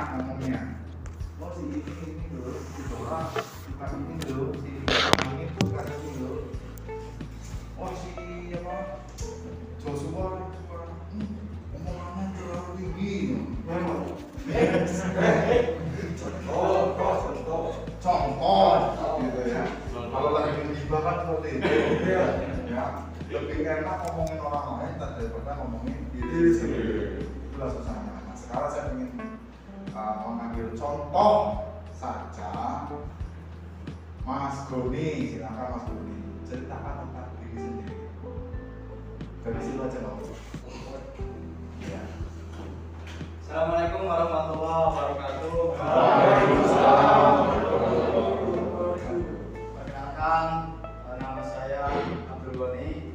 lah ngomongnya. Oh si ini ini dulu si Dora si Mas ini dulu si ini pun kata ini dulu oh si apa? Joshua hmm, omongannya terlalu tinggi. Gitu ya. Kalau lagi kan seperti itu. Ya lebih enak ngomongin orang lain daripada ngomongin diri iya. sendiri. Susahnya. Nah sekarang saya ingin uh, mengambil contoh saja Mas Goni silakan Mas Goni ceritakan tentang diri sendiri dari situ aja Bang ya. Assalamualaikum warahmatullahi wabarakatuh. Waalaikumsalam. Perkenalkan, nama saya Abdul Goni.